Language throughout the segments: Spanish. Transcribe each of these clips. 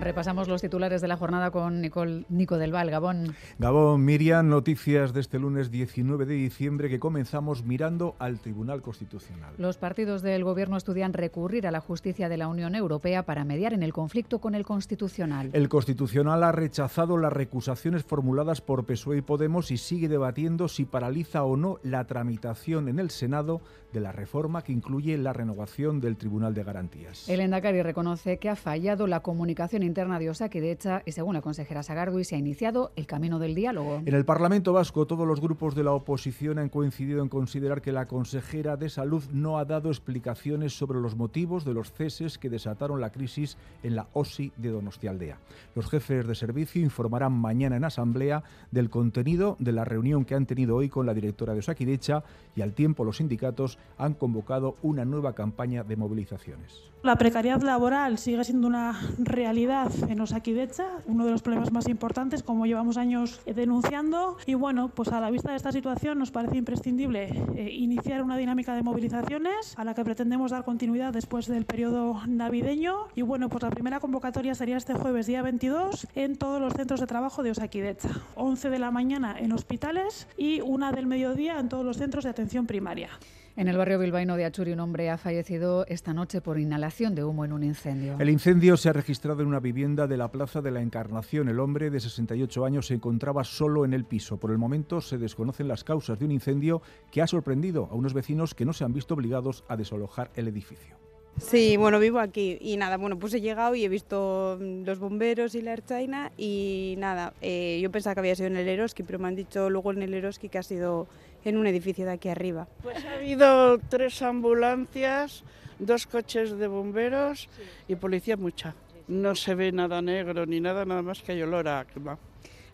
Repasamos los titulares de la jornada con Nicole, Nico del Val, Gabón. Gabón, Miriam, noticias de este lunes 19 de diciembre que comenzamos mirando al Tribunal Constitucional. Los partidos del Gobierno estudian recurrir a la justicia de la Unión Europea para mediar en el conflicto con el Constitucional. El Constitucional ha rechazado las recusaciones formuladas por PSOE y Podemos y sigue debatiendo si paraliza o no la tramitación en el Senado de la reforma que incluye la renovación del Tribunal de Garantías. El Endacari reconoce que ha fallado la comunicación interna de Osakidecha y, según la consejera Sagardui, se ha iniciado el camino del diálogo. En el Parlamento Vasco, todos los grupos de la oposición han coincidido en considerar que la consejera de Salud no ha dado explicaciones sobre los motivos de los ceses que desataron la crisis en la OSI de Donostialdea. Los jefes de servicio informarán mañana en asamblea del contenido de la reunión que han tenido hoy con la directora de Osakidecha y al tiempo los sindicatos han convocado una nueva campaña de movilizaciones. La precariedad laboral sigue siendo una realidad en Osakidecha, uno de los problemas más importantes, como llevamos años denunciando. Y bueno, pues a la vista de esta situación nos parece imprescindible eh, iniciar una dinámica de movilizaciones a la que pretendemos dar continuidad después del periodo navideño. Y bueno, pues la primera convocatoria sería este jueves, día 22, en todos los centros de trabajo de Osakidecha. 11 de la mañana en hospitales y una del mediodía en todos los centros de atención primaria. En el barrio bilbaíno de Achuri, un hombre ha fallecido esta noche por inhalación de humo en un incendio. El incendio se ha registrado en una vivienda de la Plaza de la Encarnación. El hombre de 68 años se encontraba solo en el piso. Por el momento se desconocen las causas de un incendio que ha sorprendido a unos vecinos que no se han visto obligados a desalojar el edificio. Sí, bueno, vivo aquí y nada, bueno, pues he llegado y he visto mm, los bomberos y la Erchaina y nada, eh, yo pensaba que había sido en el Eroski, pero me han dicho luego en el Eroski que ha sido en un edificio de aquí arriba. Pues ha habido tres ambulancias, dos coches de bomberos y policía mucha. No se ve nada negro ni nada, nada más que hay olor a quema.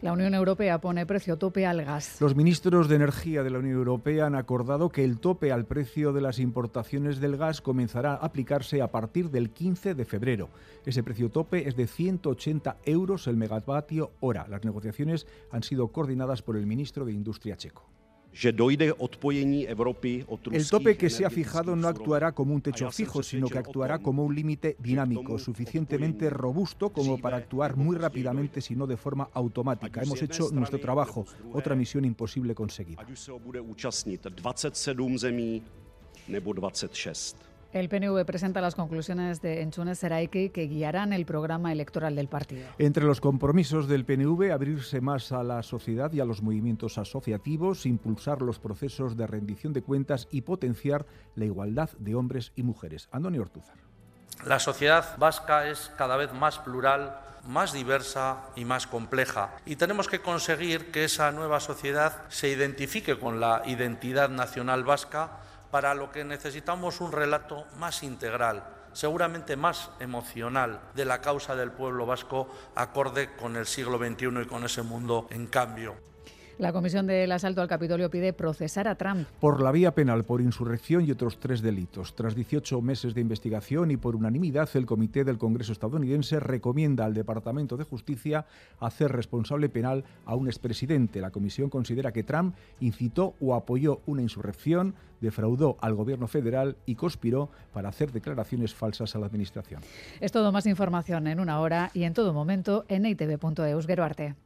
La Unión Europea pone precio tope al gas. Los ministros de Energía de la Unión Europea han acordado que el tope al precio de las importaciones del gas comenzará a aplicarse a partir del 15 de febrero. Ese precio tope es de 180 euros el megavatio hora. Las negociaciones han sido coordinadas por el ministro de Industria checo. El tope que se ha fijado no actuará como un techo fijo, sino que actuará como un límite dinámico, suficientemente robusto como para actuar muy rápidamente, si no de forma automática. Hemos hecho nuestro trabajo, otra misión imposible conseguida. El PNV presenta las conclusiones de Enchunes Seraiki que guiarán el programa electoral del partido. Entre los compromisos del PNV, abrirse más a la sociedad y a los movimientos asociativos, impulsar los procesos de rendición de cuentas y potenciar la igualdad de hombres y mujeres. Antonio Ortúzar. La sociedad vasca es cada vez más plural, más diversa y más compleja. Y tenemos que conseguir que esa nueva sociedad se identifique con la identidad nacional vasca para lo que necesitamos un relato más integral, seguramente más emocional de la causa del pueblo vasco, acorde con el siglo XXI y con ese mundo en cambio. La Comisión del Asalto al Capitolio pide procesar a Trump. Por la vía penal, por insurrección y otros tres delitos. Tras 18 meses de investigación y por unanimidad, el Comité del Congreso estadounidense recomienda al Departamento de Justicia hacer responsable penal a un expresidente. La Comisión considera que Trump incitó o apoyó una insurrección, defraudó al gobierno federal y conspiró para hacer declaraciones falsas a la Administración. Es todo más información en una hora y en todo momento en itv.eus. Arte.